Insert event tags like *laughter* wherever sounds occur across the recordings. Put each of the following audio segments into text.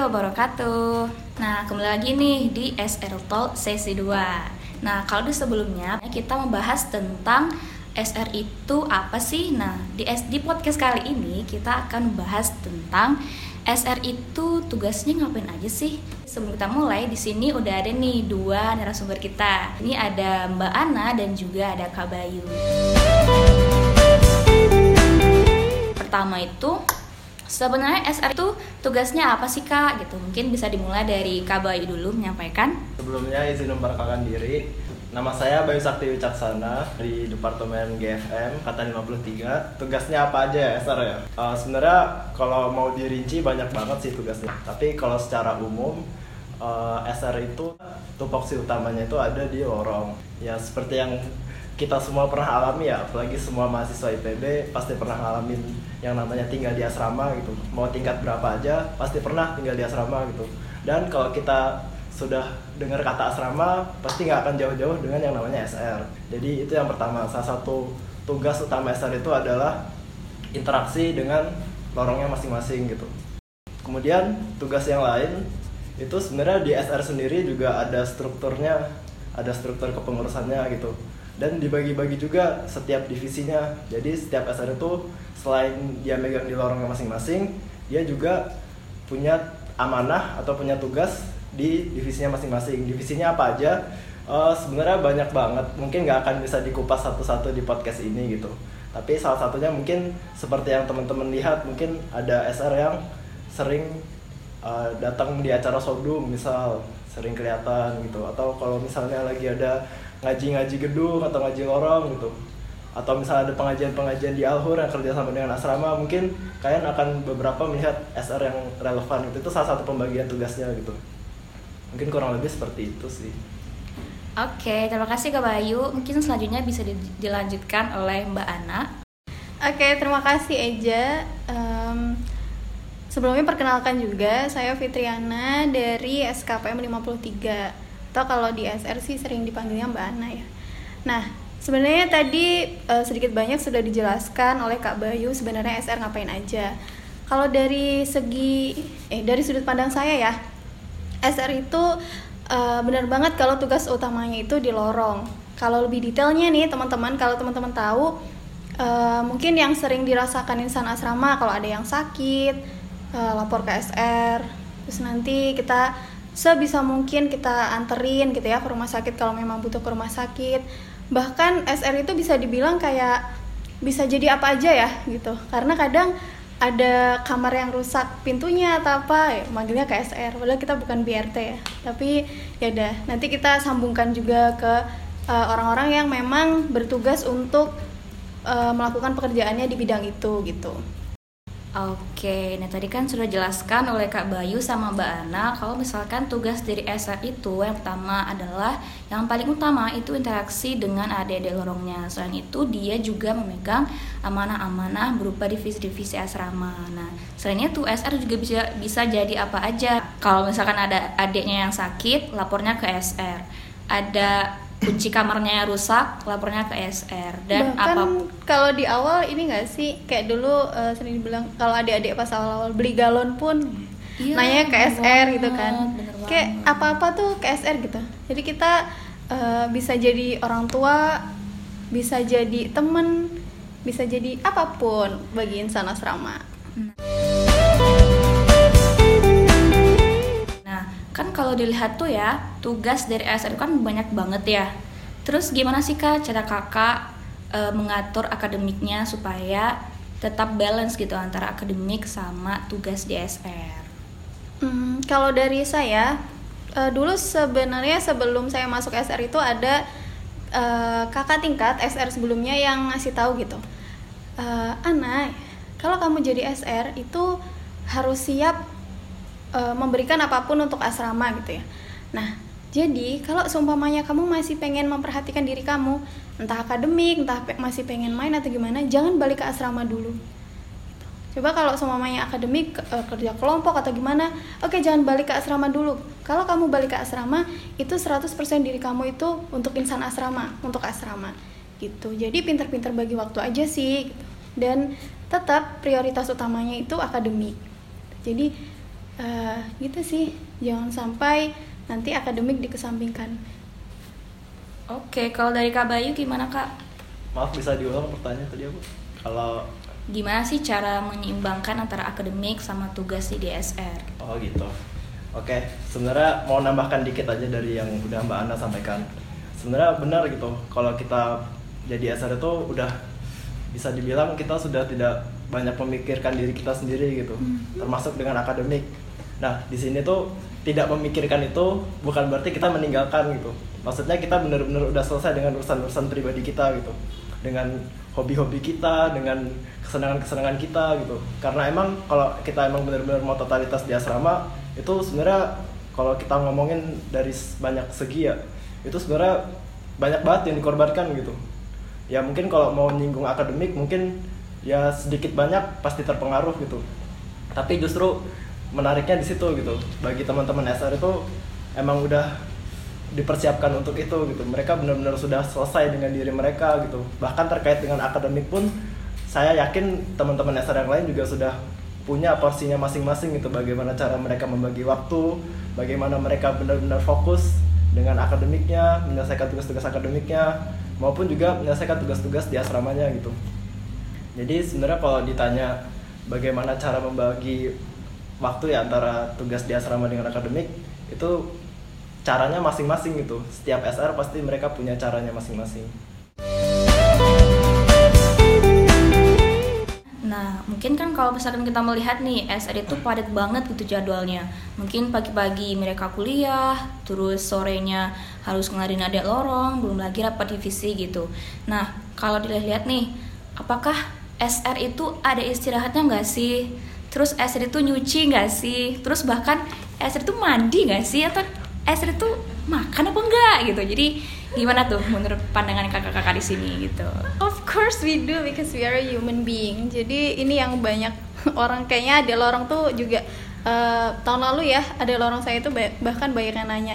wabarakatuh Nah kembali lagi nih di SR Talk sesi 2 Nah kalau di sebelumnya kita membahas tentang SR itu apa sih? Nah di, di podcast kali ini kita akan membahas tentang SR itu tugasnya ngapain aja sih? Sebelum kita mulai, di sini udah ada nih dua narasumber kita. Ini ada Mbak Ana dan juga ada Kak Bayu. Pertama itu Sebenarnya SR itu tugasnya apa sih kak? Gitu mungkin bisa dimulai dari Kak Bayu dulu menyampaikan. Sebelumnya izin memperkenalkan diri. Nama saya Bayu Sakti Wicaksana di Departemen GFM Kata 53. Tugasnya apa aja ya SR ya? Uh, Sebenarnya kalau mau dirinci banyak banget sih tugasnya. Tapi kalau secara umum uh, eh, SR itu tupoksi utamanya itu ada di lorong. Ya seperti yang kita semua pernah alami ya, apalagi semua mahasiswa IPB pasti pernah ngalamin yang namanya tinggal di asrama gitu. Mau tingkat berapa aja, pasti pernah tinggal di asrama gitu. Dan kalau kita sudah dengar kata asrama, pasti nggak akan jauh-jauh dengan yang namanya SR. Jadi itu yang pertama, salah satu tugas utama SR itu adalah interaksi dengan lorongnya masing-masing gitu. Kemudian tugas yang lain itu sebenarnya di SR sendiri juga ada strukturnya, ada struktur kepengurusannya gitu. Dan dibagi-bagi juga setiap divisinya. Jadi setiap SR itu selain dia megang di lorongnya masing-masing dia juga punya amanah atau punya tugas di divisinya masing-masing. Divisinya apa aja uh, sebenarnya banyak banget. Mungkin nggak akan bisa dikupas satu-satu di podcast ini gitu. Tapi salah satunya mungkin seperti yang teman-teman lihat mungkin ada SR yang sering uh, datang di acara sodum misal sering kelihatan gitu atau kalau misalnya lagi ada ngaji-ngaji gedung atau ngaji lorong gitu atau misalnya ada pengajian-pengajian di Alhur yang kerja sama dengan asrama mungkin kalian akan beberapa melihat SR yang relevan gitu itu salah satu pembagian tugasnya gitu mungkin kurang lebih seperti itu sih Oke, terima kasih Kak Bayu. Mungkin selanjutnya bisa dilanjutkan oleh Mbak Ana. Oke, terima kasih Eja. Um, sebelumnya perkenalkan juga, saya Fitriana dari SKPM 53 atau kalau di SR sih sering dipanggilnya Mbak Ana ya. Nah, sebenarnya tadi uh, sedikit banyak sudah dijelaskan oleh Kak Bayu sebenarnya SR ngapain aja. Kalau dari segi eh dari sudut pandang saya ya, SR itu uh, benar banget kalau tugas utamanya itu di lorong. Kalau lebih detailnya nih teman-teman, kalau teman-teman tahu uh, mungkin yang sering dirasakan insan asrama kalau ada yang sakit uh, lapor ke SR, terus nanti kita sebisa mungkin kita anterin gitu ya ke rumah sakit kalau memang butuh ke rumah sakit. Bahkan SR itu bisa dibilang kayak bisa jadi apa aja ya gitu. Karena kadang ada kamar yang rusak pintunya atau apa ya manggilnya ke SR padahal kita bukan BRT ya. Tapi ya udah nanti kita sambungkan juga ke eh, orang-orang uh, yang memang bertugas untuk uh, melakukan pekerjaannya di bidang itu gitu Oke, nah tadi kan sudah jelaskan oleh Kak Bayu sama Mbak Ana kalau misalkan tugas dari SR itu yang pertama adalah yang paling utama itu interaksi dengan adik-adik lorongnya. Selain itu dia juga memegang amanah-amanah berupa divisi-divisi asrama. Nah, selain itu SR juga bisa bisa jadi apa aja. Kalau misalkan ada adiknya yang sakit, lapornya ke SR. Ada kunci kamarnya rusak lapornya ke SR dan apa kalau di awal ini nggak sih? Kayak dulu uh, sering bilang kalau adik-adik pas awal-awal beli galon pun iya, nanya ke SR gitu kan. kayak apa-apa tuh ke SR gitu. Jadi kita uh, bisa jadi orang tua bisa jadi temen bisa jadi apa pun bagi insan asrama. Kan kalau dilihat tuh ya tugas dari ASN kan banyak banget ya. Terus gimana sih kak cara kakak e, mengatur akademiknya supaya tetap balance gitu antara akademik sama tugas di SR hmm, kalau dari saya e, dulu sebenarnya sebelum saya masuk SR itu ada e, kakak tingkat SR sebelumnya yang ngasih tahu gitu. E, Ana kalau kamu jadi SR itu harus siap e, memberikan apa pun untuk asrama gitu ya. Nah jadi kalau seumpamanya kamu masih pengen memperhatikan diri kamu entah akademik entah pe masih pengen main atau gimana jangan balik ke asrama dulu Coba kalau seumpamanya akademik e, kerja kelompok atau gimana, oke jangan balik ke asrama dulu. Kalau kamu balik ke asrama, itu 100% diri kamu itu untuk insan asrama, untuk asrama. Gitu. Jadi pinter-pinter bagi waktu aja sih gitu. Dan tetap prioritas utamanya itu akademik. Jadi Eh, gitu sih jangan sampai nanti akademik dikesampingkan Oke, kalau dari Kak Bayu gimana Kak? Maaf bisa diulang pertanyaan tadi aku. Kalau Gimana sih cara menyeimbangkan antara akademik sama tugas di DSR? oh gitu. Oke, sebenarnya mau nambahkan dikit aja dari yang udah Mbak Ana sampaikan. Sebenarnya benar gitu. Kalau kita jadi SR itu udah bisa dibilang kita sudah tidak banyak memikirkan diri kita sendiri gitu, termasuk dengan akademik. Nah, di sini tuh tidak memikirkan itu bukan berarti kita meninggalkan gitu. Maksudnya kita benar-benar udah selesai dengan urusan-urusan pribadi kita gitu. Dengan hobi-hobi kita, dengan kesenangan-kesenangan kita gitu. Karena emang kalau kita emang benar-benar mau totalitas di asrama itu sebenarnya kalau kita ngomongin dari banyak segi ya, itu sebenarnya banyak banget yang dikorbankan gitu. Ya mungkin kalau mau nyinggung akademik mungkin ya sedikit banyak pasti terpengaruh gitu. Tapi justru menariknya di situ gitu. Bagi teman-teman SR itu emang udah dipersiapkan untuk itu gitu. Mereka benar-benar sudah selesai dengan diri mereka gitu. Bahkan terkait dengan akademik pun saya yakin teman-teman SR yang lain juga sudah punya porsinya masing-masing gitu. Bagaimana cara mereka membagi waktu, bagaimana mereka benar-benar fokus dengan akademiknya, menyelesaikan tugas-tugas akademiknya, maupun juga menyelesaikan tugas-tugas di asramanya gitu. Jadi sebenarnya kalau ditanya bagaimana cara membagi waktu ya antara tugas di asrama dengan akademik itu caranya masing-masing gitu. Setiap SR pasti mereka punya caranya masing-masing. Nah, mungkin kan kalau misalkan kita melihat nih, SR itu padat banget gitu jadwalnya. Mungkin pagi-pagi mereka kuliah, terus sorenya harus ngelarin adik lorong, belum lagi rapat divisi gitu. Nah, kalau dilihat nih, apakah SR itu ada istirahatnya nggak sih? Terus SR itu nyuci nggak sih? Terus bahkan SR itu mandi nggak sih? Atau SR itu makan apa enggak gitu? Jadi gimana tuh menurut pandangan kakak-kakak di sini gitu? Of course we do because we are a human being. Jadi ini yang banyak *laughs* orang kayaknya ada orang tuh juga eh, tahun lalu ya ada orang saya itu ba- bahkan banyak yang nanya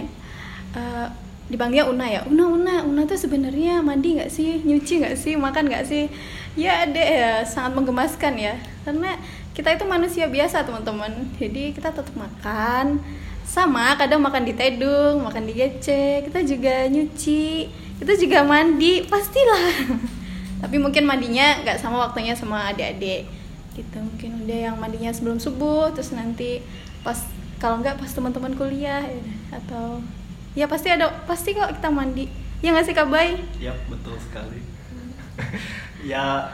eh, dipanggilnya Una ya Una Una Una tuh sebenarnya mandi nggak sih nyuci nggak sih makan nggak sih ya ada ya sangat menggemaskan ya karena kita itu manusia biasa teman-teman. Jadi kita tetap makan. Sama kadang makan di tedung makan di gece kita juga nyuci kita juga mandi pastilah. *laughs* Tapi mungkin mandinya nggak sama waktunya sama adik-adik. Gitu mungkin udah yang mandinya sebelum subuh terus nanti pas kalau nggak pas teman-teman kuliah ya, atau ya pasti ada pasti kok kita mandi. Ya nggak sih kak Bay? Yap, betul sekali. *laughs* ya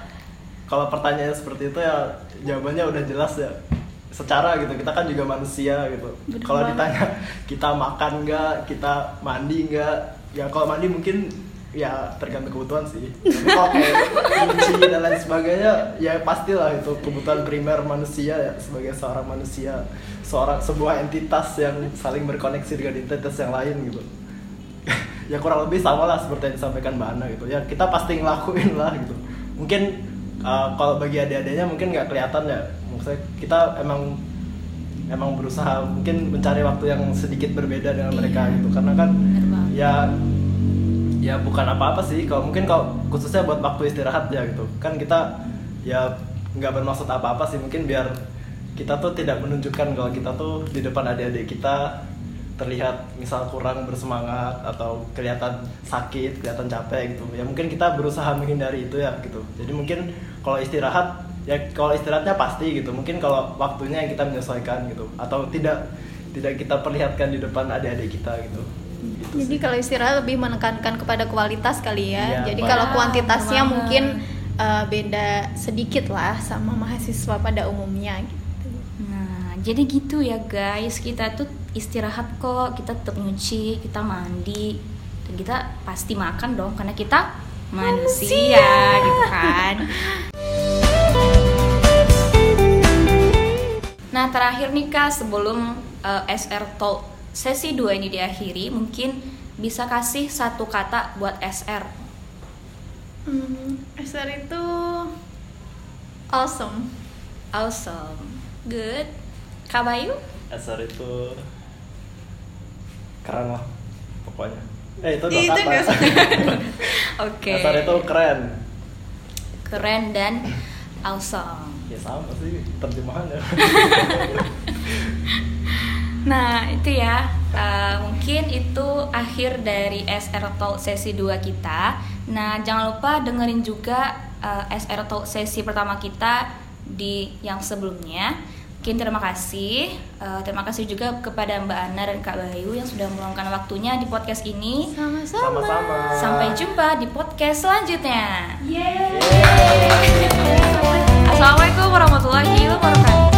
kalau pertanyaan seperti itu ya jawabannya udah jelas ya. Secara gitu kita kan juga manusia gitu. Kalau ditanya kita makan nggak, kita mandi nggak, ya kalau mandi mungkin ya tergantung kebutuhan sih. *laughs* Kalau kayak dan lain sebagainya ya pastilah itu kebutuhan primer manusia ya sebagai seorang manusia, seorang sebuah entitas yang saling berkoneksi dengan entitas yang lain gitu *laughs* ya kurang lebih sama lah seperti yang disampaikan Mbak Ana gitu ya kita pasti ngelakuin lah gitu mungkin uh, kalau bagi adik-adiknya mungkin nggak kelihatan ya. Maksudnya kita emang emang berusaha mungkin mencari waktu yang sedikit berbeda dengan mereka Iya. gitu. Karena kan ya ya bukan apa-apa sih. Kalau mungkin kalau khususnya buat waktu istirahat ya gitu. Kan kita ya nggak bermaksud apa-apa sih. Mungkin biar kita tuh tidak menunjukkan kalau kita tuh di depan adik-adik kita terlihat misal kurang bersemangat atau kelihatan sakit, kelihatan capek gitu. Ya mungkin kita berusaha menghindari itu ya gitu. Jadi mungkin kalau istirahat ya kalau istirahatnya pasti gitu. Mungkin kalau waktunya yang kita menyesuaikan gitu atau tidak tidak kita perlihatkan di depan adik-adik kita gitu. Gitu jadi sih. kalau istirahat lebih menekankan kepada kualitas kali ya Iya, jadi Pak. kalau kuantitasnya bener mungkin eh, beda sedikit lah sama mahasiswa pada umumnya gitu jadi gitu ya guys. Kita tuh istirahat kok, kita tetap nyuci, kita mandi, dan kita pasti makan dong karena kita manusia, gitu kan. Nah, terakhir nih Kak, sebelum eh, SR Talk sesi 2 ini diakhiri, mungkin bisa kasih satu kata buat SR. Hmm, SR itu awesome. Awesome. Good. Kak Bayu? SR itu keren lah pokoknya. Eh itu dua Itu kata. *laughs* Oke. SR itu keren. Keren dan awesome. Ya sama sih terjemahannya. gitu ya. *laughs* Uh, mungkin itu akhir dari SR Talk sesi 2 kita. Nah, jangan lupa dengerin juga uh, SR Talk sesi pertama kita di yang sebelumnya. Mungkin terima kasih. Uh, terima kasih juga kepada Mbak Ana dan Kak Bayu yang sudah meluangkan waktunya di podcast ini. Sama-sama. Sama-sama. Sampai jumpa di podcast selanjutnya. Yeay. Assalamualaikum warahmatullahi wabarakatuh.